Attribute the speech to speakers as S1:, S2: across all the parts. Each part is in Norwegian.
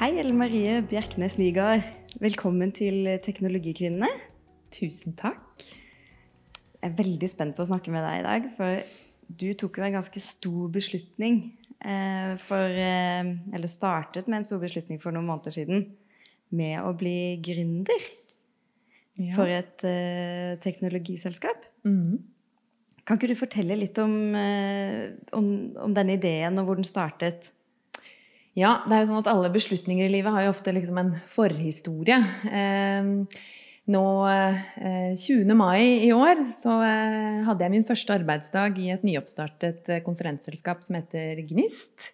S1: Hei, Ellen Marie Bjerknes Nygaard. Velkommen til Teknologikvinnene.
S2: Tusen takk.
S1: Jeg er veldig spent på å snakke med deg i dag, for du tok jo en ganske stor beslutning. eh, For, eh, eller startet med en stor beslutning for noen måneder siden med å bli gründer
S2: Ja.
S1: for et eh, teknologiselskap.
S2: Mm.
S1: Kan ikke du fortelle litt om, om, om denne ideen og hvor den startet?
S2: Ja, det er jo sånn at alle beslutninger i livet har jo ofte liksom en forhistorie. Eh, nå, eh, 20. mai i år, så eh, hadde jeg min første arbeidsdag i et nyoppstartet eh, konsulentselskap som heter Gnist.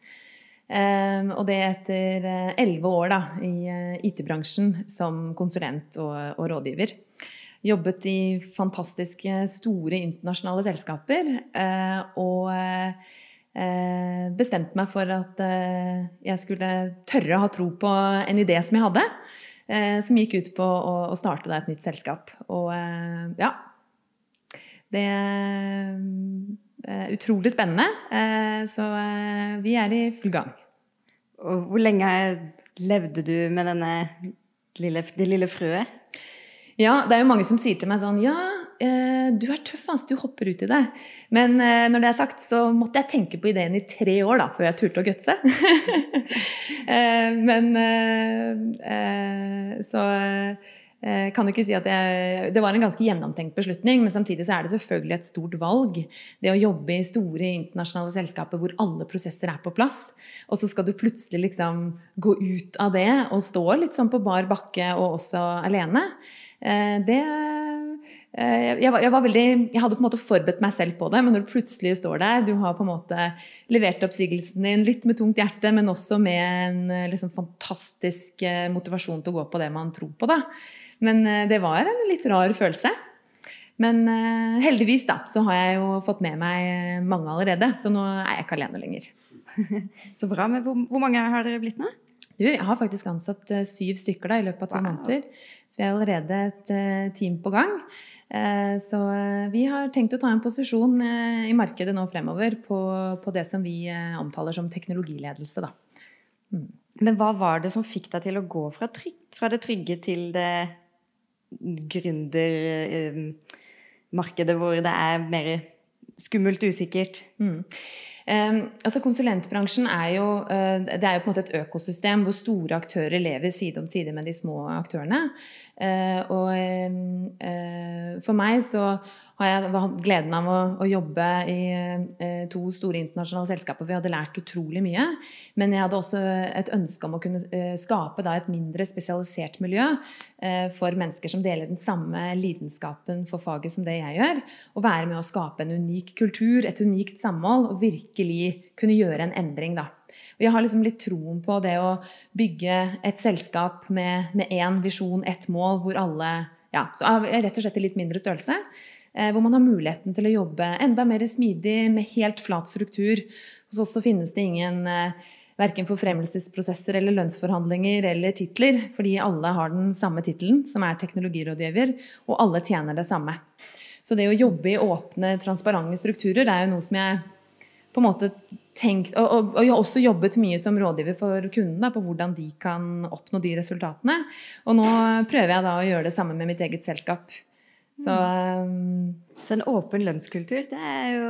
S2: Eh, og det etter elleve år da, i eh, IT-bransjen som konsulent og, og rådgiver. Jobbet i fantastiske, store internasjonale selskaper. eh, og eh, eh, bestemte meg for at eh, jeg skulle tørre å ha tro på en idé som jeg hadde. eh, som gikk ut på å, starte da et nytt selskap. Og eh, ja Det er utrolig spennende. eh, så eh, vi er i full gang.
S1: Og hvor lenge levde du med denne lille, det lille frøet?
S2: Ja, det er jo mange som sier til meg sånn Ja, eh, du er tøff, altså. Du hopper ut i det. Men eh, når det er sagt, så måtte jeg tenke på ideen i tre år da, før jeg turte å gutse. eh, men eh, eh, Så eh, kan du ikke si at jeg, Det var en ganske gjennomtenkt beslutning, men samtidig så er det selvfølgelig et stort valg. Det å jobbe i store internasjonale selskaper hvor alle prosesser er på plass, og så skal du plutselig liksom gå ut av det og stå litt sånn på bar bakke og også alene. Eh, det eh, jeg, var, jeg, var veldig, jeg hadde på en måte forberedt meg selv på det, men når du plutselig står der Du har på en måte levert oppsigelsen din litt med tungt hjerte, men også med en eh, liksom, fantastisk eh, motivasjon til å gå på det man tror på. Da. Men eh, det var en litt rar følelse. Men eh, heldigvis da, så har jeg jo fått med meg mange allerede, så nå er jeg ikke alene lenger.
S1: Så bra. Men hvor, hvor mange har dere blitt nå?
S2: Du, jeg har faktisk ansatt eh, syv stykker da, i løpet av to
S1: Wow.
S2: måneder. Så vi er allerede et eh, team på gang. Eh, så eh, vi har tenkt å ta en posisjon eh, i markedet nå fremover på, på det som vi omtaler som teknologiledelse. Da.
S1: Men hva var det som fikk deg til å gå fra, trygg, fra det trygge til det gründermarkedet hvor det er mer skummelt usikkert?
S2: Mm. Eh, altså Konsulentbransjen er jo, eh, det er jo på en måte et økosystem hvor store aktører lever side om side med de små aktørene. Eh, og eh, for meg så har jeg hatt gleden av å, å jobbe i eh, to store internasjonale selskaper. Vi hadde lært utrolig mye. Men jeg hadde også et ønske om å kunne eh, skape da et mindre spesialisert miljø eh, for mennesker som deler den samme lidenskapen for faget som det jeg gjør. Og være med å skape en unik kultur, et unikt samhold, og virkelig kunne gjøre en endring, da. Og jeg har liksom litt troen på det å bygge et selskap med én visjon, ett mål, hvor alle ja, så rett og slett i litt mindre størrelse. Eh, Hvor man har muligheten til å jobbe enda mer smidig med helt flat struktur. Hos oss så finnes det ingen eh, verken forfremmelsesprosesser eller lønnsforhandlinger eller titler, fordi alle har den samme tittelen, som er teknologirådgiver, og alle tjener det samme. Så det å jobbe i åpne, transparente strukturer er jo noe som jeg på en måte tenkt, og, og, og jeg har også jobbet mye som rådgiver for kundene på hvordan de kan oppnå de resultatene. Og nå prøver jeg da å gjøre det samme med mitt eget selskap. Så um,
S1: Så en åpen lønnskultur, det er jo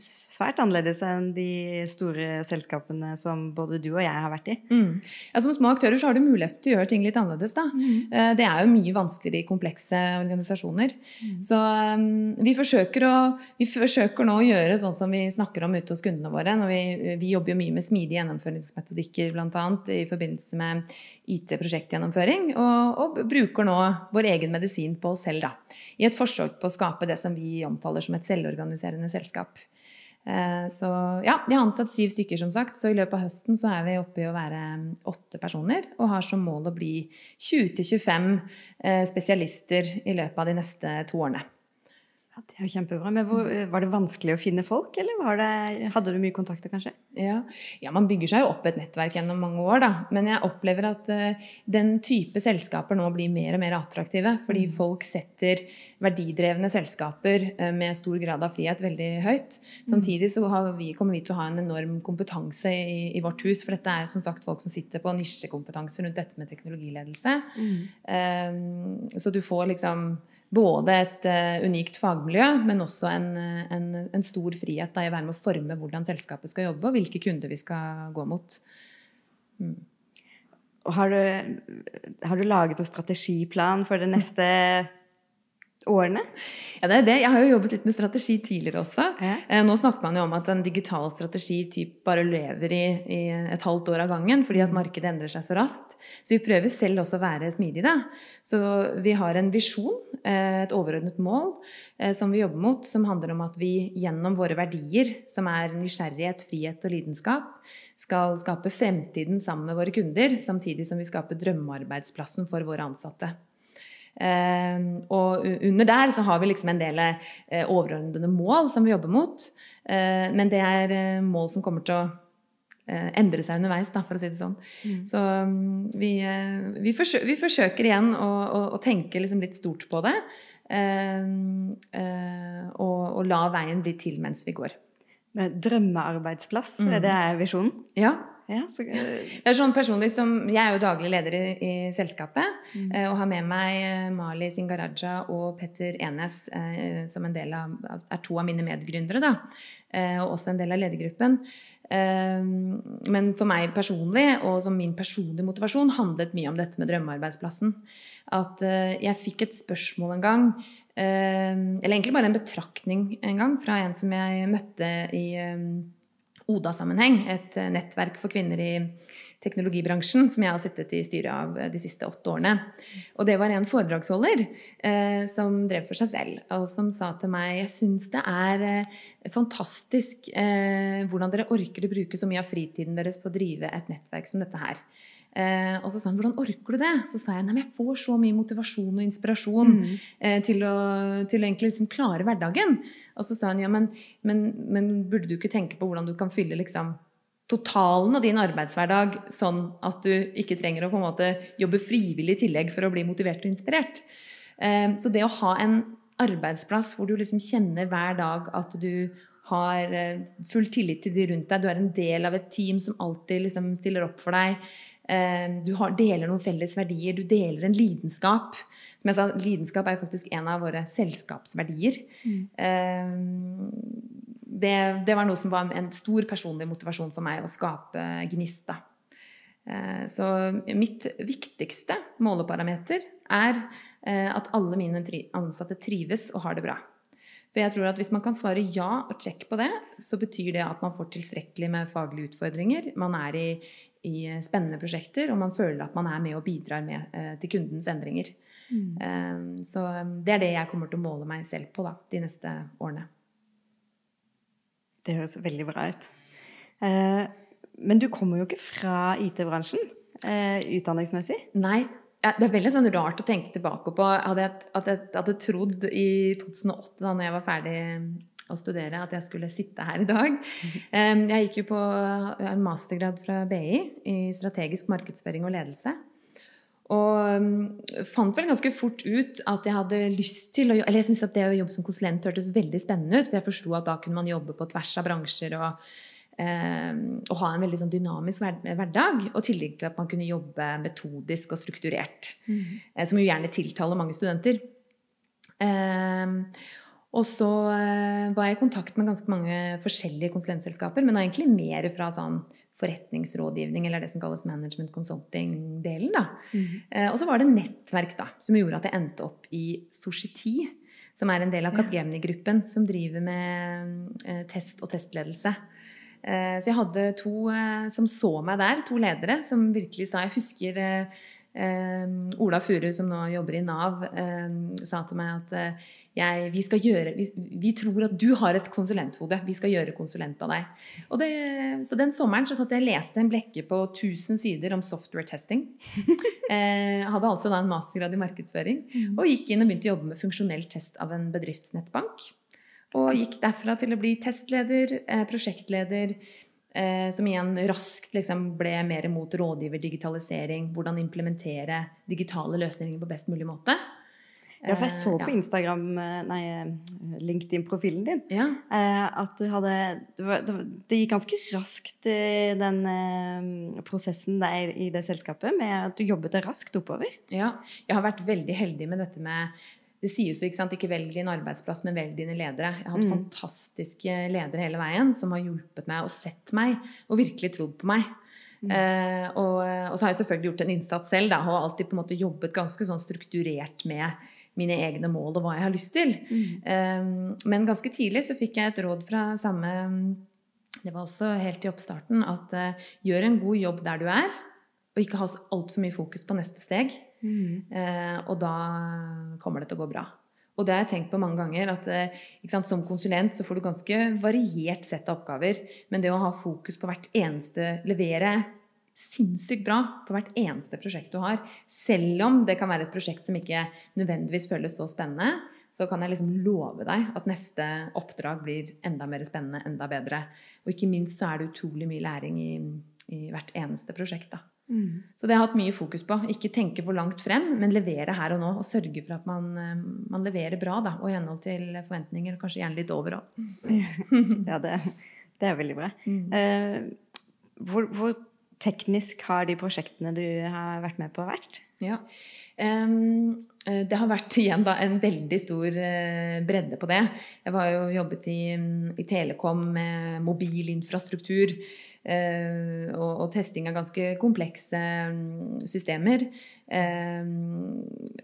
S1: svært annerledes enn de store selskapene som både du og jeg har vært i.
S2: mm. ja, Som små aktører så har du mulighet til å gjøre ting litt annerledes. da. Mm. Det er jo mye vanskeligere i komplekse organisasjoner. Så um, vi, forsøker å, vi forsøker nå å gjøre sånn som vi snakker om ute hos kundene våre. Vi, vi jobber jo mye med smidige gjennomføringsmetodikker annet, i forbindelse med IT-prosjektgjennomføring. Og, og bruker nå vår egen medisin på oss selv da, i et forsøk på å skape det som vi omtaler som et selvorganiserende selskap. Eh, Så ja, de har ansatt syv stykker, som sagt. Så i løpet av høsten så er vi oppe i å være mm, åtte personer. Og har som mål å bli 20-25 eh, spesialister i løpet av de neste to årene.
S1: Ja, det er jo kjempebra. Men hvor, Var det vanskelig å finne folk, eller det, hadde du mye kontakter, kanskje?
S2: Ja. ja. man bygger seg jo opp et nettverk gjennom mange år, da. Men jeg opplever at uh, den type selskaper nå blir mer og mer attraktive. Fordi mm. folk setter verdidrevne selskaper uh, med stor grad av frihet veldig høyt. Samtidig så vi, kommer vi til å ha en enorm kompetanse i, i, vårt hus. For dette er som sagt folk som sitter på nisjekompetanse rundt dette med teknologiledelse. Mm. Uh, så du får liksom både et uh, unikt fagmiljø, men også en, en, en stor frihet da, i å være med å forme hvordan selskapet skal jobbe, og hvilke kunder vi skal gå mot.
S1: Mm. Har, du, har, du, laget noen strategiplan for det neste årene?
S2: Ja, det er det. Jeg har jo jobbet litt med strategi tidligere også. Ja. Eh, nå snakker man jo om at en digital strategi typ bare lever i, i, et halvt år av gangen fordi at mm. markedet endrer seg så raskt. Så vi prøver selv også å være smidige. Så vi har en visjon, eh, et overordnet mål, eh, som vi jobber mot, som handler om at vi gjennom våre verdier, som er nysgjerrighet, frihet og lidenskap, skal skape fremtiden sammen med våre kunder, samtidig som vi skaper drømmearbeidsplassen for våre ansatte. Uh, og under der så har vi liksom en del uh, overordnede mål som vi jobber mot. Uh, men det er mål som kommer til å endre seg underveis, da, for å si det sånn. Mm. Så um, vi, vi, forsøker, vi, forsøker, igjen å, å, å tenke liksom litt stort på det. og, og la veien bli til mens vi går.
S1: Drømmearbeidsplass, mm. er det visjonen?
S2: Ja. Ja, så... Det er sånn personlig som, Jeg er jo daglig leder i, i selskapet. Mm. Eh, og har med meg eh, Mali Singaraja og Petter Enes eh, som en del av, er to av mine medgründere. da, Og også en del av ledergruppen. Eh, men for meg personlig, og som min personlige motivasjon, handlet mye om dette med drømmearbeidsplassen. At jeg fikk et spørsmål en gang, eller egentlig bare en betraktning en gang, fra en som jeg møtte i ODA-sammenheng, et eh, nettverk for kvinner i teknologibransjen, som jeg har sittet i styret av eh, de siste åtte årene. Og det var en foredragsholder eh, som drev for seg selv, og som sa til meg jeg syns det er eh, fantastisk eh, hvordan dere orker å bruke så mye av fritiden deres på å drive et nettverk som dette her. Eh, og så sa han 'hvordan orker du det?' Så sa jeg nei, jeg får så mye motivasjon og inspirasjon mm. eh, til, å, til, å, liksom klare hverdagen. Og så sa han ja, men, men, men, burde du ikke tenke på hvordan du kan fylle liksom totalen av din arbeidshverdag sånn at du ikke trenger å på en måte jobbe frivillig i tillegg for å bli motivert og inspirert. Eh, så det å ha en arbeidsplass hvor du liksom kjenner hver dag at du har eh, full tillit til de rundt deg, du er en del av et team som alltid liksom stiller opp for deg, du har, deler noen felles verdier, du deler en lidenskap. Som jeg sa, lidenskap er jo faktisk en av våre selskapsverdier. Mm. Eh, det, det, var noe som var en stor personlig motivasjon for meg å skape Gnist. Eh, så mitt viktigste måleparameter er at alle mine ansatte trives og har det bra. For jeg tror at Hvis man kan svare ja og check på det, så betyr det at man får tilstrekkelig med faglige utfordringer. Man er i, i spennende prosjekter, og man føler at man er med og bidrar med, eh, til kundens endringer. Mm. Um, så det er det jeg kommer til å måle meg selv på da, de neste årene.
S1: Det høres veldig bra ut. Men du kommer jo ikke fra IT-bransjen utdanningsmessig?
S2: Nei. Det er veldig sånn rart å tenke tilbake på. Hadde jeg, at jeg hadde trodd i 2008, da jeg var ferdig å studere at jeg skulle sitte her i dag. Jeg gikk jo på en mastergrad fra BI i strategisk markedsføring og ledelse. Og fant vel ganske fort ut at jeg hadde lyst til å Eller jeg syntes at det å jobbe som konsulent hørtes veldig spennende ut. For jeg forsto at da kunne man jobbe på tvers av bransjer og, og ha en veldig sånn dynamisk hverdag. Og i tillegg til at man kunne jobbe metodisk og strukturert. Mm. Som jo gjerne tiltaler mange studenter. Um, og så eh, var jeg i kontakt med ganske mange forskjellige konsulentselskaper, men egentlig mer fra sånn forretningsrådgivning, eller det som kalles management consulting-delen. da. Mm. Og så var det nettverk da, som gjorde at jeg endte opp i Society, som er en del av Capgemini-gruppen, som driver med eh, test og testledelse. Så jeg hadde to som så meg der, to ledere, som virkelig sa Jeg husker eh, Ola Furu, som nå jobber i Nav, eh, sa til meg at eh, jeg, vi, skal gjøre, vi, vi, tror at du har et konsulenthode. Vi skal gjøre konsulent av deg. Det, så den sommeren så satt jeg og leste en blekke på 1000 sider om software testing. Eh, hadde altså da en mastergrad i markedsføring. Mm. Og gikk inn og begynte å jobbe med funksjonell test av en bedriftsnettbank. Og gikk derfra til å bli testleder, eh, prosjektleder, som igjen raskt liksom ble mer mot rådgiver, digitalisering, hvordan implementere digitale løsninger på best mulig måte.
S1: Ja, for jeg så eh, på Instagram, nei, LinkedIn-profilen din,
S2: ja.
S1: at du hadde Det gikk ganske raskt, den prosessen der i det selskapet, med at du jobbet deg raskt oppover.
S2: Ja. Jeg har vært veldig heldig med dette med det sies jo ikke sant, ikke velg din arbeidsplass, men velg dine ledere. Jeg har hatt mm. fantastiske ledere hele veien som har hjulpet meg og sett meg og virkelig trodd på meg. Mm. Eh, og, og, så har jeg selvfølgelig gjort en innsats selv da, og alltid på en måte jobbet ganske sånn strukturert med mine egne mål og hva jeg har lyst til. Mm. Eh, men ganske tidlig så fikk jeg et råd fra samme Det var også helt i oppstarten at eh, gjør en god jobb der du er, og ikke ha altfor mye fokus på neste steg. Mm. Eh, og da kommer det til å gå bra. Og det har jeg tenkt på mange ganger. at eh, sant, Som konsulent så får du ganske variert sett av oppgaver. Men det å ha fokus på hvert eneste Levere sinnssykt bra på hvert eneste prosjekt du har, selv om det kan være et prosjekt som ikke nødvendigvis føles så spennende, så kan jeg liksom love deg at neste oppdrag blir enda mer spennende, enda bedre. Og ikke minst så er det utrolig mye læring i, i hvert eneste prosjekt. da. Mm. Så det har jeg hatt mye fokus på. Ikke tenke for langt frem, men levere her og nå. Og sørge for at man, eh, man leverer bra da, og i henhold til forventninger. Og kanskje gjerne litt over òg.
S1: ja, det, det, er veldig bra. Mm. Uh, hvor, hvor, teknisk har de prosjektene du har vært med på, vært?
S2: Ja. Um, det har vært igjen da, en veldig stor uh, bredde på det. Jeg har jo jobbet i, i Telekom med mobilinfrastruktur. Eh, og, og, testing av ganske komplekse mm, systemer. Eh,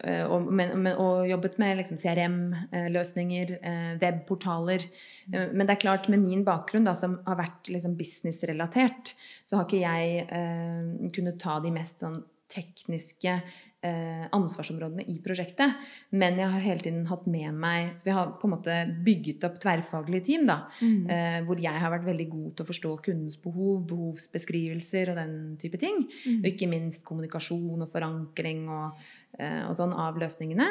S2: eh, og, men, og jobbet med liksom CRM-løsninger, webportaler. Men det er klart, med min bakgrunn, da, som har vært liksom businessrelatert, så har ikke jeg kunnet ta de mest sånn tekniske ansvarsområdene i prosjektet. Men jeg har hele tiden hatt med meg Så vi har på en måte bygget opp tverrfaglige team, da. Mm. Eh, hvor jeg har vært veldig god til å forstå kundens behov, behovsbeskrivelser og den type ting. Mm. Og ikke minst kommunikasjon og forankring og, eh, og sånn av løsningene.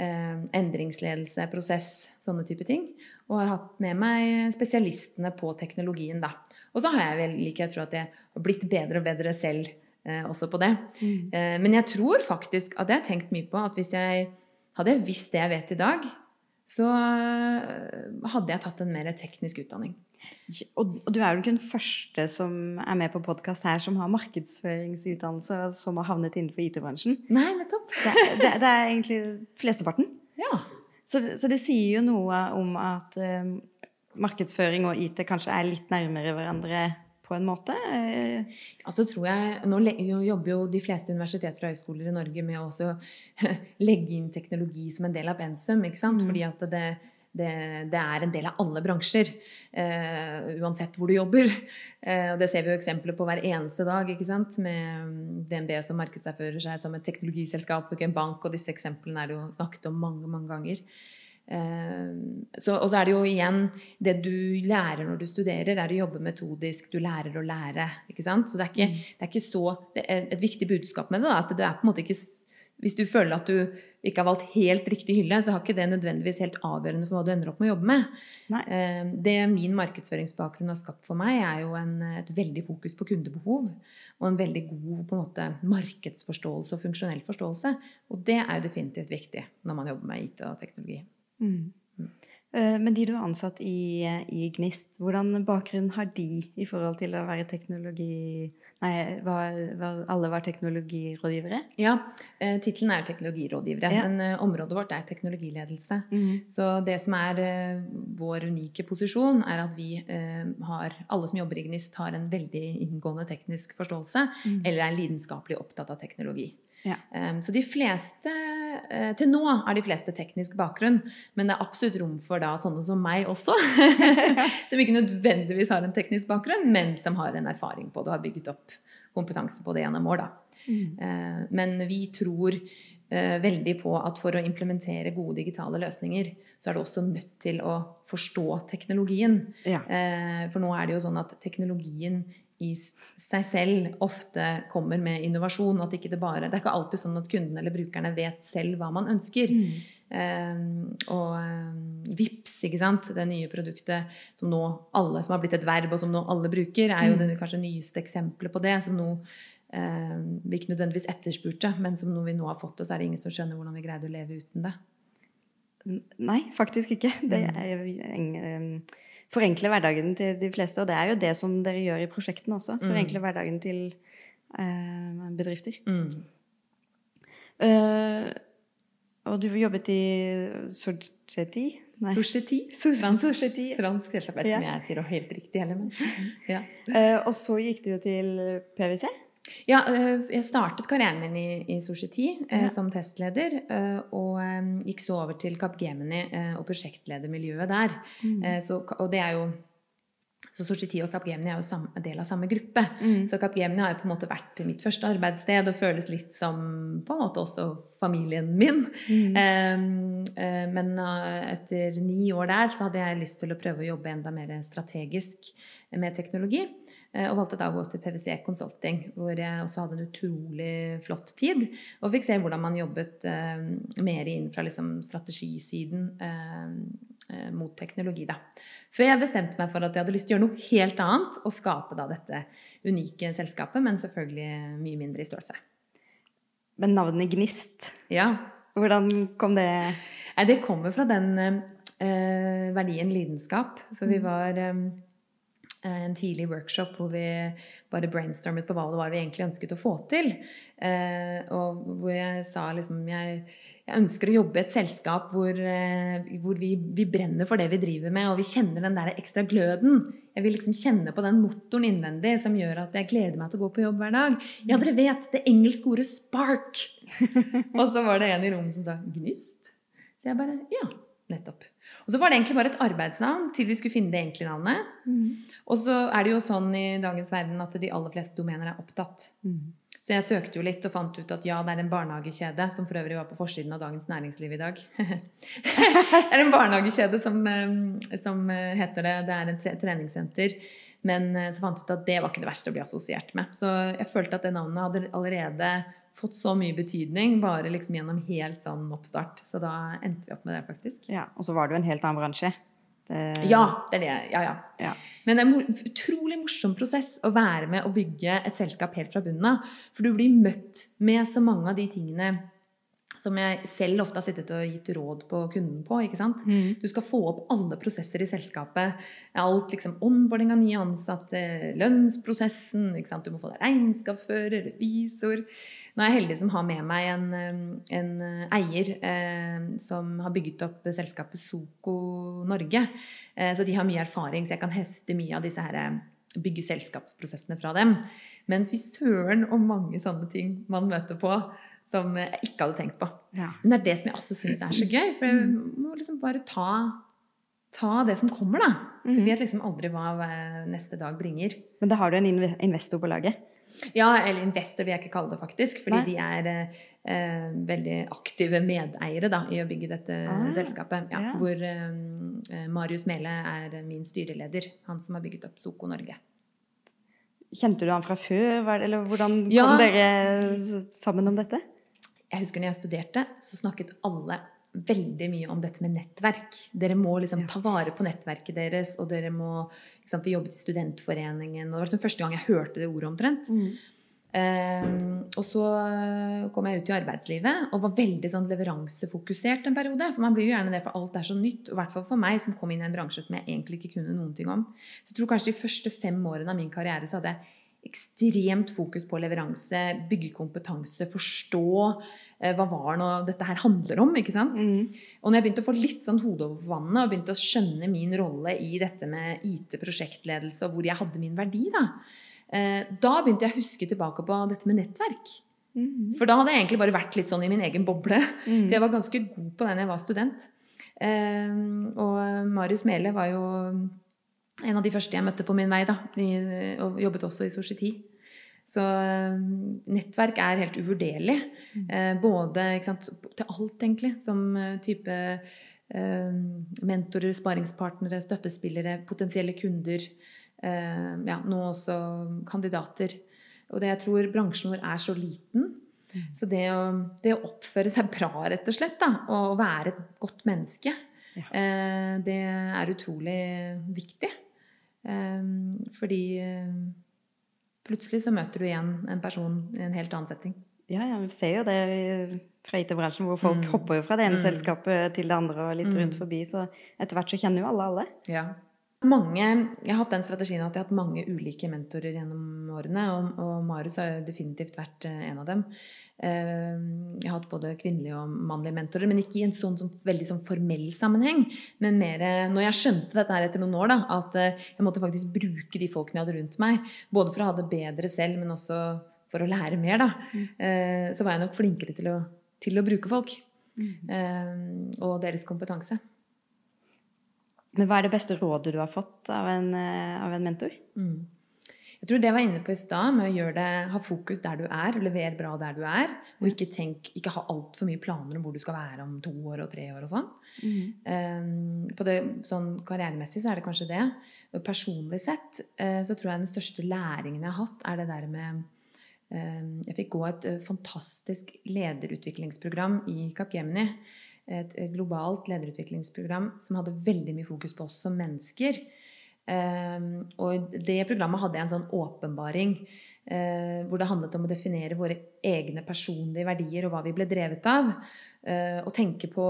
S2: Eh, endringsledelse, prosess, sånne type ting. Og har hatt med meg spesialistene på teknologien, da. Og så har jeg vel, like jeg tror at jeg har blitt bedre og bedre selv eh, også på det. Mm. Eh, men jeg tror faktisk at jeg har tenkt mye på at hvis jeg hadde visst det jeg vet i dag, så eh, hadde jeg tatt en mer teknisk utdanning.
S1: Og, og du er jo ikke den første som er med på podkast her som har markedsføringsutdannelse og som har havnet innenfor IT-bransjen.
S2: Nei, nettopp.
S1: det, det, det, er egentlig flesteparten.
S2: Ja.
S1: Så, så, det sier jo noe om at um, markedsføring og IT kanskje er litt nærmere hverandre på en måte?
S2: Altså tror jeg, Nå jobber jo de fleste universiteter og høyskoler i Norge med å legge inn teknologi som en del av pensum. ikke sant? Mm. Fordi at det, det, det, er en del av alle bransjer, uh, uansett hvor du jobber. Uh, og Det ser vi jo eksempler på hver eneste dag, ikke sant? med DNB som markedsfører seg som et teknologiselskap, ikke en bank, og disse eksemplene er det jo snakket om mange, mange ganger. Eh, så, og så er det jo igjen Det du lærer når du studerer, er å jobbe metodisk. Du lærer å lære. ikke sant? Så det er ikke, mm. det er ikke så er Et viktig budskap med det da, at det er på en måte ikke Hvis du føler at du ikke har valgt helt riktig hylle, så har ikke det nødvendigvis helt avgjørende for hva du ender opp med å jobbe med.
S1: Nei.
S2: Eh, det min markedsføringsbakgrunn har skapt for meg, er jo en, et veldig fokus på kundebehov. Og en veldig god på en måte, markedsforståelse og funksjonell forståelse. Og det er jo definitivt viktig når man jobber med IT og teknologi.
S1: Mm. Eh, men de du har ansatt i, i, Gnist, hvordan bakgrunn har de i forhold til å være teknologi... Nei, var, var, alle var teknologirådgivere?
S2: Ja, eh, tittelen er teknologirådgivere. Ja. Men eh, området vårt er teknologiledelse. Mm. Så det som er eh, vår unike posisjon, er at vi eh, har Alle som jobber i Gnist, har en veldig inngående teknisk forståelse, mm. eller er lidenskapelig opptatt av teknologi.
S1: Ja.
S2: Um, så de fleste uh, Til nå er de fleste teknisk bakgrunn, men det er absolutt rom for da sånne som meg også. som ikke nødvendigvis har en teknisk bakgrunn, men som har en erfaring på det og har bygget opp kompetanse på det gjennom år. Da.
S1: Mm.
S2: Uh, men vi tror uh, veldig på at for å implementere gode digitale løsninger, så er det også nødt til å forstå teknologien.
S1: Ja.
S2: For nå er det jo sånn at teknologien i seg selv ofte kommer med innovasjon. og at ikke Det bare, det er ikke alltid sånn at kundene eller brukerne vet selv hva man ønsker.
S1: Mm.
S2: Um, og um, VIPS, ikke sant? det nye produktet som nå alle som har blitt et verb, og som nå alle bruker, er jo
S1: Mm.
S2: det kanskje nyeste eksempelet på det. Som nå um, vi ikke nødvendigvis etterspurte, men som vi nå har fått det, så er det ingen som skjønner hvordan vi greide å leve uten det.
S1: Nei, faktisk ikke. Det
S2: Mm.
S1: er forenkle hverdagen til de fleste. Og det er jo det som dere gjør i prosjektene også. Forenkle hverdagen til eh, bedrifter.
S2: Mm.
S1: Uh, og du jobbet i Sorgeti?
S2: Society. Fransk,
S1: Society.
S2: fransk selskap. Jeg vet ikke om jeg sier det helt riktig heller, men ja.
S1: uh, og så gikk du jo til PwC.
S2: Ja, øh, jeg startet karrieren min i, i Society eh,
S1: Ja.
S2: som testleder, øh, og gikk så over til Capgemini og prosjektledermiljøet der. Mm. så, og det er jo så Sochiti og Capgemini er jo samme, del av samme gruppe.
S1: Mm.
S2: Så Capgemini har jo på en måte vært mitt første arbeidssted og føles litt som på en måte også familien min.
S1: Mm.
S2: Eh, men uh, etter ni år der så hadde jeg lyst til å prøve å jobbe enda mer strategisk med teknologi. eh, Og valgte da å gå til PwC Consulting, hvor jeg også hadde en utrolig flott tid. Og fikk se hvordan man jobbet eh, mer inn fra liksom, strategisiden eh, eh, mot teknologi. Da. Før jeg bestemte meg for at jeg hadde lyst til å gjøre noe helt annet, og skape da dette unike selskapet, men selvfølgelig mye mindre i størrelse.
S1: Men navnet Gnist,
S2: Ja,
S1: hvordan kom det
S2: Nei, det kommer fra den eh, verdien lidenskap. For vi
S1: Mm.
S2: var eh, en tidlig workshop hvor vi bare brainstormet på hva det var vi egentlig ønsket å få til. Eh, og hvor jeg sa liksom jeg, jeg ønsker å jobbe i et selskap hvor, eh, hvor vi, vi brenner for det vi driver med, og vi kjenner den der ekstra gløden. Jeg vil liksom kjenne på den motoren innvendig som gjør at jeg gleder meg til å gå på jobb hver dag. Ja, dere vet det engelske ordet 'spark'. og så var det en i rommet som sa 'gnist'. Så jeg bare Ja, nettopp. Og så var det egentlig bare et arbeidsnavn til vi skulle finne det enkle navnet. Og så er det jo sånn i dagens verden at de aller fleste domener er opptatt.
S1: Mm.
S2: Så jeg søkte jo litt og fant ut at ja, det er en barnehagekjede, som for øvrig var på forsiden av Dagens Næringsliv i dag. det er en barnehagekjede som, eh, som eh, heter det. Det er et treningssenter. Men eh, så fant jeg ut at det var ikke det verste å bli assosiert med. Så jeg følte at det navnet hadde allerede fått så mye betydning bare liksom gjennom helt sånn oppstart. Så da endte vi opp med det, faktisk.
S1: Ja, og så var det jo en helt annen bransje. Det,
S2: Ja, det er det. Ja, ja.
S1: Ja.
S2: Men det er en utrolig morsom prosess å være med og bygge et selskap helt fra bunnen av. For du blir møtt med så mange av de tingene som jeg selv ofte har sittet og gitt råd på kunden på. ikke sant?
S1: Mm.
S2: Du skal få opp alle prosesser i selskapet. Alt liksom onboarding av nye ansatte, lønnsprosessen, ikke sant? du må få deg regnskapsfører, revisor. Nå er jeg heldig som har med meg en, eh, en eier eh, som har bygget opp selskapet Soko Norge. Eh, så de har mye erfaring, så jeg kan heste mye av disse her, eh, bygge selskapsprosessene fra dem. Men fy søren om mange sånne ting man møter på som jeg ikke hadde tenkt på.
S1: Ja.
S2: Men det er det som jeg også syns er så gøy. For jeg må liksom bare ta, ta det som kommer, da. Du
S1: Mhm.
S2: vet liksom aldri hva eh, neste dag bringer.
S1: Men da har du en inve- investor på laget.
S2: Ja, eller investor vil jeg ikke kalle det faktisk. Fordi
S1: Nei.
S2: de er eh, eh, veldig aktive medeiere da, i å bygge dette
S1: Ah,
S2: selskapet. Ja,
S1: ja.
S2: Hvor eh, Marius Mele er min styreleder. Han som har bygget opp Soko Norge.
S1: Kjente du han fra før, eller hvordan kom
S2: Ja.
S1: dere sammen om dette?
S2: Jeg husker når jeg studerte, så snakket alle veldig mye om dette med nettverk. Dere må liksom ta vare på nettverket deres, og dere må liksom, jobbet i Studentforeningen. og Det var liksom første gang jeg hørte det ordet omtrent. Ehm, og så kom jeg ut i arbeidslivet og var veldig sånn leveransefokusert en periode. For man blir jo gjerne det, for alt er så nytt. Og i hvert fall for meg, som kom inn i en bransje som jeg egentlig ikke kunne noen ting om. Så jeg tror kanskje de første fem årene av min karriere så hadde jeg ekstremt fokus på leveranse, bygge kompetanse, forstå eh, hva var nå dette her handler om. ikke sant?
S1: Mm.
S2: Og når jeg begynte å få litt sånn hodet over vannet og begynte å skjønne min rolle i dette med IT-prosjektledelse og hvor jeg hadde min verdi, da, eh, da begynte jeg å huske tilbake på dette med nettverk.
S1: Mm.
S2: For da hadde jeg egentlig bare vært litt sånn i min egen boble.
S1: Mm.
S2: For jeg var ganske god på det da jeg var student. Eh, og Marius Mele var jo en av de første jeg møtte på min vei, da. I, og jobbet også i Society. Så eh, nettverk er helt uvurderlig.
S1: Mm.
S2: Eh, både ikke sant, til alt, egentlig. Som eh, type eh, mentorer, sparingspartnere, støttespillere, potensielle kunder. Eh, ja, nå også kandidater. Og det jeg tror bransjen vår er så liten.
S1: Mm.
S2: Så det å, det å oppføre seg bra, rett og slett, da, og være et godt menneske,
S1: Ja.
S2: eh, det er utrolig viktig. Eh, fordi eh, plutselig så møter du igjen en person i en helt annen setting.
S1: Ja, ja, vi ser jo det fra IT-bransjen, hvor folk
S2: Mm.
S1: hopper jo fra det ene
S2: Mm.
S1: selskapet til det andre og litt
S2: Mm.
S1: rundt forbi. Så etter hvert så kjenner jo alle alle.
S2: Ja. Mange, jeg har hatt den strategien at jeg har hatt mange ulike mentorer gjennom årene, og, og Marius har definitivt vært eh, en av dem. Eh, Jeg har hatt både kvinnelige og mannlige mentorer, men ikke i en sånn, sånn veldig sånn formell sammenheng. Men mer når jeg skjønte dette her etter noen år, da, at eh, jeg måtte faktisk bruke de folkene jeg hadde rundt meg, både for å ha det bedre selv, men også for å lære mer, da,
S1: Mm.
S2: eh, så var jeg nok flinkere til å, til å bruke folk. eh, Og deres kompetanse.
S1: Men hva er det beste rådet du har fått av en, eh, av en mentor?
S2: Mm. Jeg tror det jeg var inne på i stad, med å gjøre det, ha fokus der du er, levere bra der du er, og ikke, tenk, ikke ha altfor mye planer om hvor du skal være om to år og tre år og sånn. Um, på det, sånn karrieremessig så er det kanskje det. Og personlig sett uh, så tror jeg den største læringen jeg har hatt, er det der med um, Jeg fikk gå et eh, fantastisk lederutviklingsprogram i Capgemini. Et, globalt lederutviklingsprogram som hadde veldig mye fokus på oss som mennesker. Um, og i det programmet hadde jeg en sånn åpenbaring eh, hvor det handlet om å definere våre egne personlige verdier og hva vi ble drevet av. eh, og tenke på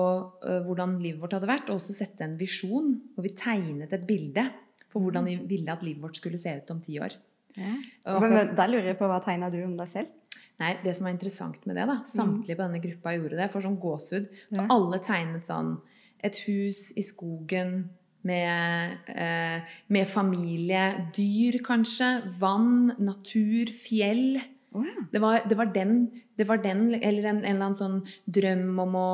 S2: eh, hvordan livet vårt hadde vært, og også sette en visjon. Hvor vi tegnet et bilde for hvordan vi ville at livet vårt skulle se ut om ti år.
S1: Ja. Men da lurer jeg på hva tegna du om deg selv?
S2: Nei, det som var interessant med det, da Samtlige på denne gruppa gjorde det. For sånn gåsehud. For
S1: Ja.
S2: alle tegnet sånn et hus i skogen med, eh, med familie, dyr kanskje, vann, natur, fjell.
S1: Ja.
S2: Det var, det var, den, det var den Eller en, en eller annen sånn drøm om å,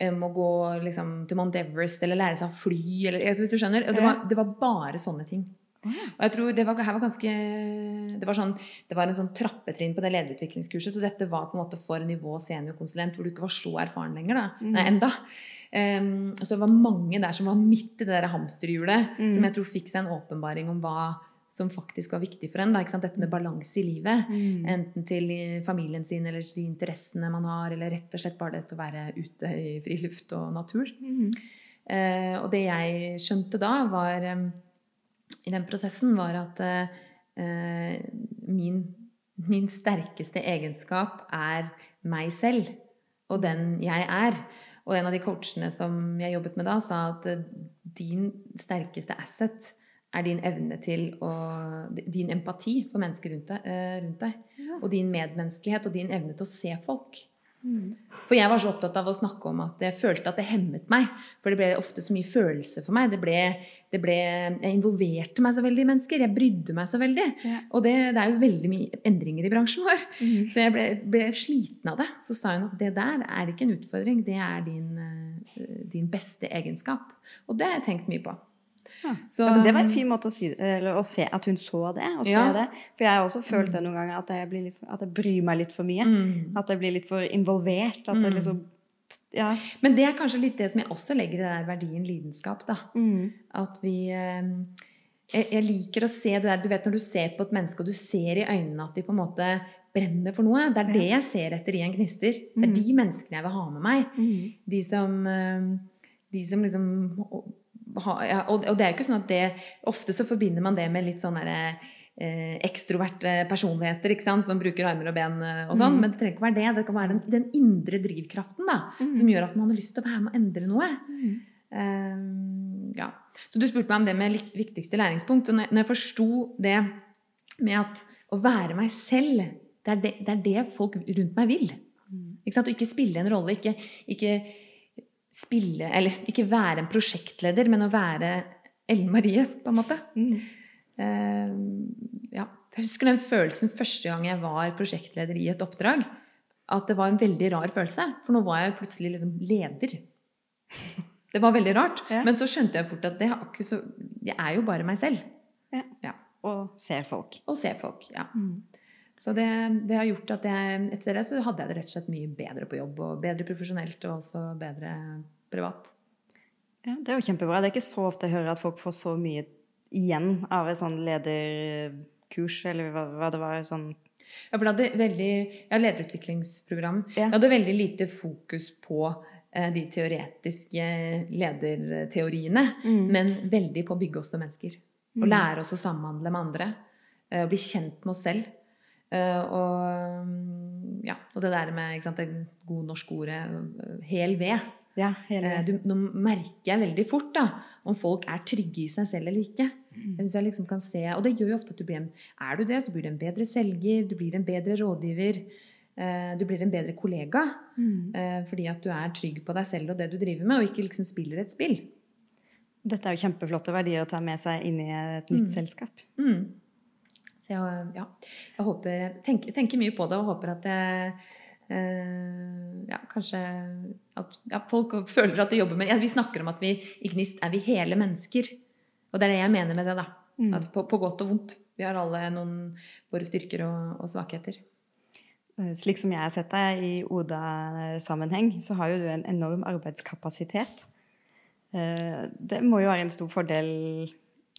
S2: om å gå liksom, til Mount Everest eller lære seg å fly. Eller, altså, hvis du skjønner. Det var, det var bare sånne ting. Og jeg tror det var, her var ganske det var, sånn, det var en sånn trappetrinn på det lederutviklingskurset, så dette var på en måte for nivå seniorkonsulent, hvor du ikke var så erfaren lenger. da,
S1: Mm.
S2: Nei, enda. Um, så det var mange der som var midt i det der hamsterhjulet,
S1: Mm.
S2: som jeg tror fikk seg en åpenbaring om hva som faktisk var viktig for en. Da, ikke sant? Dette med balanse i livet.
S1: Mm.
S2: Enten til familien sin eller til de interessene man har, eller rett og slett bare det å være ute i friluft og natur. Eh, og det jeg skjønte da, var eh, i den prosessen, var at eh, min, min sterkeste egenskap er meg selv, og den jeg er. Og en av de coachene som jeg jobbet med da, sa at eh, din sterkeste asset er din evne til å Din empati for mennesker rundt deg. eh, rundt deg
S1: Ja.
S2: og din medmenneskelighet og din evne til å se folk.
S1: Mm.
S2: For jeg var så opptatt av å snakke om at jeg følte at det hemmet meg. For det ble ofte så mye følelse for meg. Det ble, det ble, jeg involverte meg så veldig i mennesker. Jeg brydde meg så veldig.
S1: Ja.
S2: Og det, det er jo veldig mye endringer i bransjen vår.
S1: Mm.
S2: Så jeg ble, ble sliten av det. Så sa hun at det der er ikke en utfordring, det er din, eh, din beste egenskap. Og det har jeg tenkt mye på.
S1: Ja.
S2: Så,
S1: Ja, men det var en fin måte å, si, eller, å se at hun så det. Og
S2: Ja.
S1: det. For jeg har også følt det noen ganger, at jeg, blir litt, at jeg bryr meg litt for mye.
S2: mm.
S1: At jeg blir litt for involvert. At
S2: mm.
S1: jeg liksom Ja.
S2: Men det er kanskje litt det som jeg også legger i det der verdien lidenskap. da.
S1: Mm.
S2: At vi eh, jeg, liker å se det der Du vet når du ser på et menneske, og du ser i øynene at de på en måte brenner for noe. Det er det jeg ser etter i en gnister. Det er
S1: Mm.
S2: de menneskene jeg vil ha med meg.
S1: Mm.
S2: De som, eh, de som liksom og, det er jo ikke sånn at det Ofte så forbinder man det med litt sånn derre eh, ekstroverte personligheter ikke sant? som bruker armer og ben eh, og sånn.
S1: Mm.
S2: Men det trenger ikke være det. Det kan være den, den indre drivkraften da,
S1: Mm.
S2: som gjør at man har lyst til å være med og endre noe.
S1: Mm.
S2: Eh, ja. Så du spurte meg om det med viktigste læringspunkt. Og når jeg forsto det med at å være meg selv, det er det, det, er det folk rundt meg vil.
S1: Mm.
S2: Ikke sant? Og ikke spille en rolle. Ikke, ikke spille Eller ikke være en prosjektleder, men å være Ellen Marie, på en måte.
S1: Mm.
S2: Uh, ja. Jeg husker den følelsen første gang jeg var prosjektleder i et oppdrag. at det var en veldig rar følelse. For nå var jeg plutselig liksom leder. Det var veldig rart.
S1: Ja.
S2: Men så skjønte jeg fort at det så, jeg er jo bare meg selv.
S1: Og ser folk.
S2: Og ser folk. ja.
S1: Mm.
S2: Så det, det har gjort at jeg etter det så hadde jeg det rett og slett mye bedre på jobb. Og bedre profesjonelt og også bedre privat.
S1: Ja, det er jo kjempebra. Det er ikke så ofte jeg hører at folk får så mye igjen av et sånn lederkurs, eller hva, hva det var. sånn
S2: Ja, for det hadde veldig, ja, lederutviklingsprogram.
S1: Ja.
S2: Det hadde veldig lite fokus på eh, de teoretiske lederteoriene,
S1: Mm.
S2: men veldig på å bygge oss som mennesker. Å
S1: Mm.
S2: lære oss å samhandle med andre. eh, bli kjent med oss selv. Eh, Og, mm, ja, og det der med ikke sant, det gode norske ordet eh, hel ved.
S1: Ja,
S2: Eh, Du, nå merker jeg veldig fort da, om folk er trygge i seg selv eller ikke.
S1: Mm.
S2: Jeg synes jeg liksom kan se, Og det gjør jo ofte at du blir en, er du det, så blir du en bedre selger, du blir en bedre rådgiver. Du blir en bedre kollega.
S1: Mm.
S2: Fordi at du er trygg på deg selv og det du driver med, og ikke liksom spiller et spill.
S1: Dette er jo kjempeflotte verdier å ta med seg inn i et nytt
S2: Mm.
S1: selskap.
S2: Mm. Så jeg, ja, jeg håper, tenker, tenker mye på det og håper at jeg Uh, ja, kanskje at ja, folk føler at de jobber med ja, Vi snakker om at vi i Gnist er vi hele mennesker. Og det er det jeg mener med det. da.
S1: Mm.
S2: At på, på godt og vondt. Vi har alle noen våre styrker og, og svakheter.
S1: Eh, Slik som jeg har sett deg i Oda-sammenheng, så har jo du en enorm arbeidskapasitet. Uh, Det må jo være en stor fordel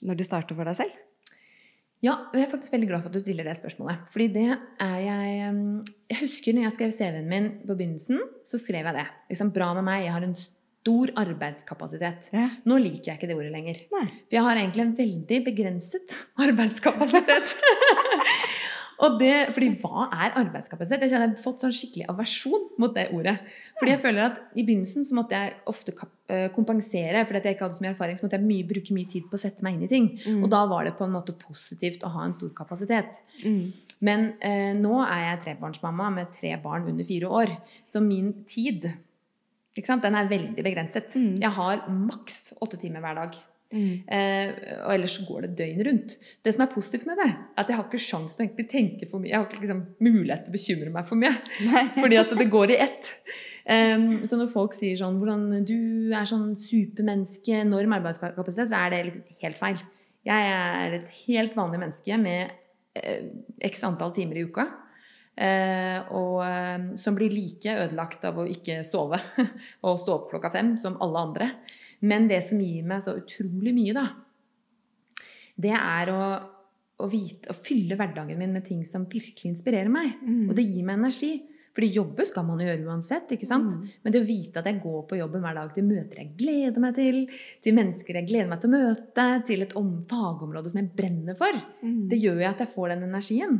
S1: når du starter for deg selv.
S2: Ja, jeg er faktisk veldig glad for at du stiller det spørsmålet. Fordi det er jeg um, Jeg husker når jeg skrev CV-en min på begynnelsen, så skrev jeg det. Liksom, bra med meg, jeg har en stor arbeidskapasitet.
S1: Ja.
S2: Nå liker jeg ikke det ordet lenger.
S1: Nei.
S2: For jeg har egentlig en veldig begrenset arbeidskapasitet. Og det, fordi hva er arbeidskapasitet? Jeg kjenner jeg har fått sånn skikkelig aversjon mot det ordet. Fordi jeg føler at I begynnelsen så måtte jeg ofte kap- kompensere fordi at jeg ikke hadde så mye erfaring. så måtte jeg mye, bruke mye tid på å sette meg inn i ting.
S1: Mm.
S2: Og da var det på en måte positivt å ha en stor kapasitet.
S1: Mm.
S2: Men eh, nå er jeg trebarnsmamma med tre barn under fire år. Så min tid ikke sant, den er veldig begrenset.
S1: Mm.
S2: Jeg har maks åtte timer hver dag.
S1: Mm.
S2: Eh, og ellers går det døgn rundt. Det som er positivt med det, er at jeg har ikke sjanse til å tenke for mye. Jeg har ikke liksom, mulighet til å bekymre meg for mye.
S1: Nei.
S2: Fordi at det går i ett. Um, så når folk sier sånn hvordan du er sånn supermenneske, enorm arbeidskapasitet, så er det helt feil. Jeg er et helt vanlig menneske med eh, x antall timer i uka. Eh, og eh, som blir like ødelagt av å ikke sove og stå opp klokka fem som alle andre. Men det som gir meg så utrolig mye, da, det er å, å, vite, å fylle hverdagen min med ting som virkelig inspirerer meg.
S1: Mm.
S2: Og det gir meg energi. Fordi jobbe skal man jo gjøre uansett. ikke sant?
S1: Mm.
S2: Men det å vite at jeg går på jobben hver dag til møter jeg gleder meg til, til mennesker jeg gleder meg til å møte, til et om fagområde som jeg brenner for,
S1: Mm.
S2: det gjør jo at jeg får den energien.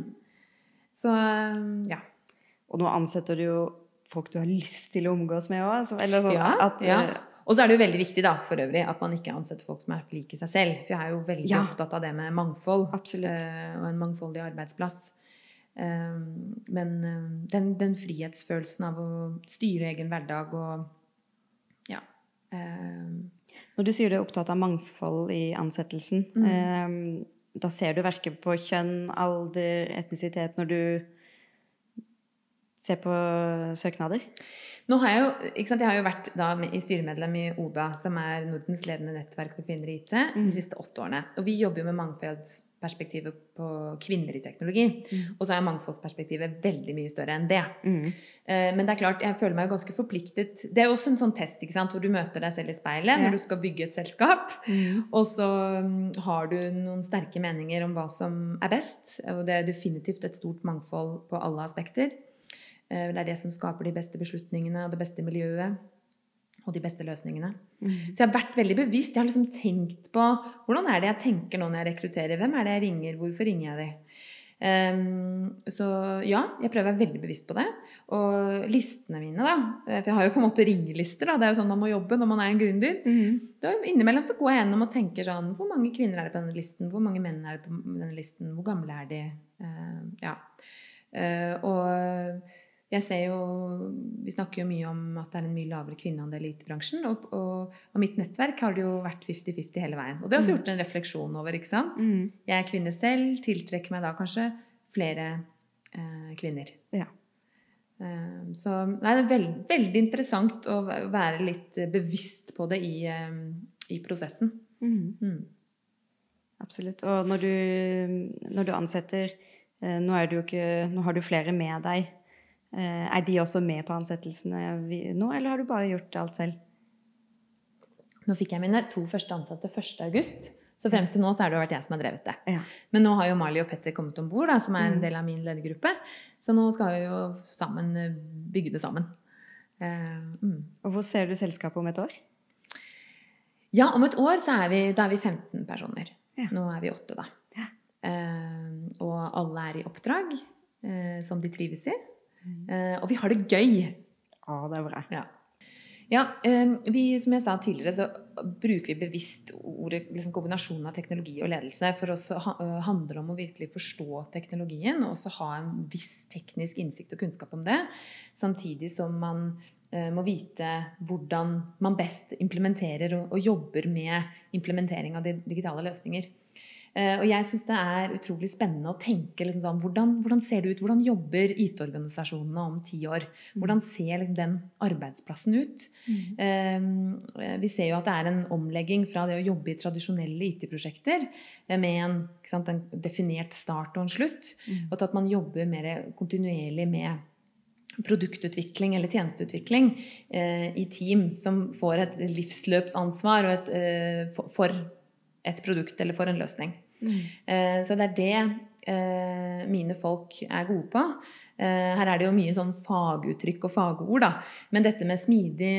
S2: Så ja.
S1: Og nå ansetter du jo folk du har lyst til å omgås med òg. Sånn
S2: Ja,
S1: at
S2: ja.
S1: eh,
S2: Og så er det jo veldig viktig da, for øvrig at man ikke ansetter folk som er like seg selv. For jeg er jo veldig
S1: Ja.
S2: opptatt av det med mangfold.
S1: Absolutt.
S2: eh, og en mangfoldig arbeidsplass. Eh, men eh, den, den frihetsfølelsen av å styre egen hverdag og ja. eh,
S1: Når du sier du er opptatt av mangfold i ansettelsen,
S2: Mm.
S1: da ser du verken på kjønn, alder, etnisitet når du ser på søknader?
S2: Nå har jeg jo, sant, jeg har jo vært da i styremedlem i ODA, som er Nordens ledende nettverk for kvinner i IT,
S1: Mm.
S2: de siste åtte årene. Og vi jobber jo med mangfoldsperspektivet på kvinner i teknologi.
S1: Mm.
S2: Og så er mangfoldsperspektivet veldig mye større enn det.
S1: Mm.
S2: Eh, Men det er klart, jeg føler meg jo ganske forpliktet. Det er jo også en sånn test sant, hvor du møter deg selv i speilet når du skal bygge et selskap.
S1: Mm.
S2: Og så mm, har du noen sterke meninger om hva som er best. Og det er definitivt et stort mangfold på alle aspekter. Eh, Det er det som skaper de beste beslutningene og det beste miljøet. Og de beste løsningene.
S1: Mm.
S2: Så jeg har vært veldig bevisst. Jeg har liksom tenkt på hvordan er det jeg tenker nå når jeg rekrutterer. Hvem er det jeg ringer? Hvorfor ringer jeg dem? Um, så ja, jeg prøver å være veldig bevisst på det. Og listene mine, da. eh, For jeg har jo på en måte ringelister. da, Det er jo sånn man må jobbe når man er en gründer.
S1: Mm.
S2: Da innimellom så går jeg gjennom og tenker sånn Hvor mange kvinner er det på denne listen? Hvor mange menn er det på denne listen? Hvor gamle er de? Uh, ja. Uh, og jeg ser jo Vi snakker jo mye om at det er en mye lavere kvinneandel i IT-bransjen. Og, og og, mitt nettverk har det jo vært 50-50 hele veien. Og det har også gjort en refleksjon over. ikke sant?
S1: Mm.
S2: Jeg er kvinne selv, tiltrekker meg da kanskje flere eh, kvinner.
S1: Ja.
S2: Um, så nei, det er veld, veldig interessant å være litt bevisst på det i, um, i prosessen.
S1: Mm.
S2: Mm.
S1: Absolutt. Og når du, når du ansetter eh, nå, er du ikke, nå har du flere med deg. Eh, Er de også med på ansettelsene nå, eller har du bare gjort alt selv?
S2: Nå fikk jeg mine to første ansatte 1. august. Så frem til nå så har det vært jeg som har drevet det.
S1: Ja.
S2: Men nå har jo Mali og Petter kommet om bord, som er en
S1: Mm.
S2: del av min ledergruppe. Så nå skal vi jo sammen eh, bygge det sammen. Eh, mm.
S1: Og hvor ser du selskapet om et år?
S2: Ja, om et år så er vi, da er vi 15 personer.
S1: Ja.
S2: Nå er vi åtte, da.
S1: Ja.
S2: Eh, og alle er i oppdrag eh, som de trives i.
S1: Mm.
S2: Eh, og vi har det gøy.
S1: Ja, det er bra.
S2: Ja. Ja, eh, vi, som jeg sa tidligere, så bruker vi bevisst ordet liksom kombinasjonen av teknologi og ledelse. For oss eh, handler det om å virkelig forstå teknologien og også ha en viss teknisk innsikt og kunnskap om det. Samtidig som man eh, må vite hvordan man best implementerer og, og jobber med implementering av digitale løsninger. Eh, og jeg syns det er utrolig spennende å tenke liksom sånn, hvordan, hvordan ser det ut? Hvordan jobber IT-organisasjonene om ti år? Hvordan ser liksom den arbeidsplassen ut? Eh, vi ser jo at det er en omlegging fra det å jobbe i tradisjonelle IT-prosjekter med en, sant, en definert start og en slutt,
S1: Mm.
S2: og til at man jobber mer kontinuerlig med produktutvikling eller tjenesteutvikling eh, i team som får et livsløpsansvar et, eh, for et produkt eller for en løsning.
S1: Mm.
S2: Eh, så det er det eh, mine folk er gode på. Eh, her er det jo mye sånn faguttrykk og fagord, da. Men dette med smidig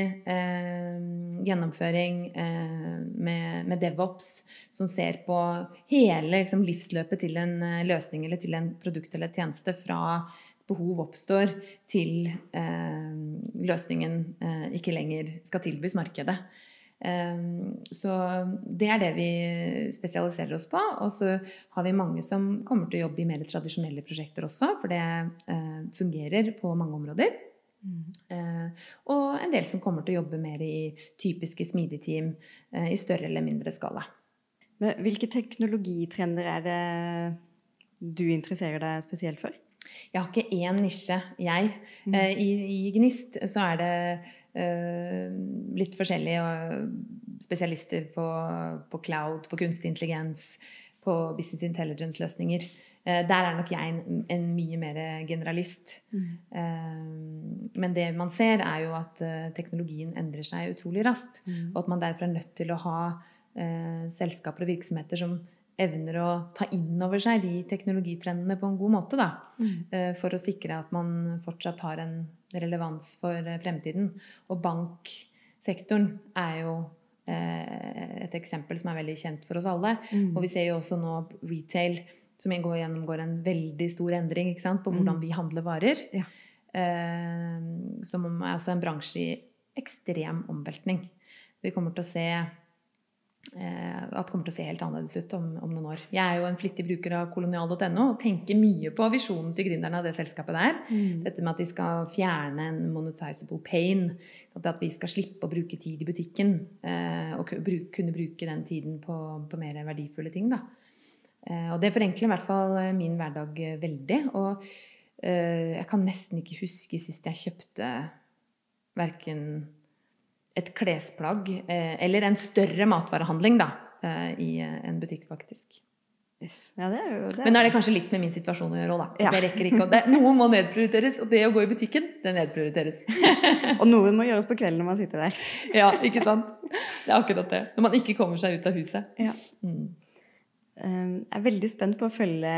S2: gjennomføring med, med DevOps, som ser på hele liksom, livsløpet til en løsning eller til en produkt eller tjeneste fra behov oppstår til løsningen ikke lenger skal tilbys markedet. Eh, så det er det vi spesialiserer oss på. Og så har vi mange som kommer til å jobbe i mer tradisjonelle prosjekter også, for det eh, fungerer på mange områder.
S1: Mm.
S2: Eh, og en del som kommer til å jobbe mer i typiske smidig-team eh, i større eller mindre skala.
S1: Men hvilke teknologitrender er det du interesserer deg spesielt for?
S2: Jeg har ikke én nisje, jeg.
S1: Mm.
S2: Eh, I, I Gnist så er det uh, litt forskjellige eh, spesialister på, på cloud, på kunstig intelligens, på business intelligence-løsninger. Uh, der er nok jeg en, en mye mer generalist.
S1: Mm.
S2: Uh, men det man ser, er jo at teknologien endrer seg utrolig raskt.
S1: Mm.
S2: Og at man derfor er nødt til å ha selskaper og virksomheter som evner å ta inn over seg de teknologitrendene på en god måte. Da,
S1: Mm.
S2: eh, for å sikre at man fortsatt har en relevans for eh, fremtiden. Og banksektoren er jo eh, et eksempel som er veldig kjent for oss alle.
S1: Mm.
S2: Og vi ser jo også nå retail som gjennomgår en veldig stor endring ikke sant, på hvordan
S1: Mm.
S2: vi handler varer.
S1: Ja.
S2: Som er altså en bransje i ekstrem omveltning. Vi kommer til å se at det kommer til å se helt annerledes ut om, om noen år. Jeg er jo en flittig bruker av kolonial.no og tenker mye på visjonen til gründerne av det selskapet der.
S1: Mm.
S2: Dette med at de skal fjerne en monetizable pain. At vi skal slippe å bruke tid i butikken. Eh, og kunne bruke den tiden på, på mer verdifulle ting. Da. Eh, og det forenkler i hvert fall eh, min hverdag eh, veldig. Og eh, jeg kan nesten ikke huske sist jeg kjøpte verken et klesplagg eh, eller en større matvarehandling da, eh, i eh, en butikk, faktisk.
S1: Yes. Ja, det er jo det.
S2: Men nå er det kanskje litt med min situasjon å gjøre òg, da.
S1: Ja.
S2: Jeg rekker ikke, det, noe må nedprioriteres, og det å gå i butikken, det nedprioriteres.
S1: Og noen må gjøres på kvelden når man sitter der.
S2: ja, ikke sant? Det er akkurat det. Når man ikke kommer seg ut av huset.
S1: Ja.
S2: Mm.
S1: Um, Jeg er veldig spent på å følge,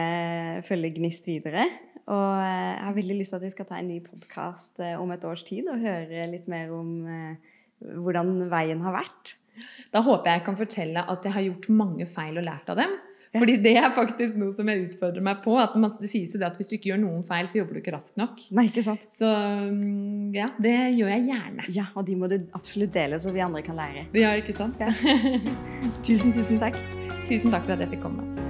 S1: følge Gnist videre. Og jeg har veldig lyst til at vi skal ta en ny podkast om et års tid og høre litt mer om hvordan veien har vært.
S2: Da håper jeg jeg kan fortelle at jeg har gjort mange feil og lært av dem. Fordi det er faktisk noe som jeg utfordrer meg på. At man, det sies jo det at hvis du ikke gjør noen feil, så jobber du ikke raskt nok.
S1: Nei, ikke sant?
S2: Så mm, ja, det gjør jeg gjerne.
S1: Ja, og de må du absolutt dele, så vi andre kan lære.
S2: Ja, ikke sant?
S1: Tusen, tusen takk.
S2: Tusen takk for at jeg fikk komme.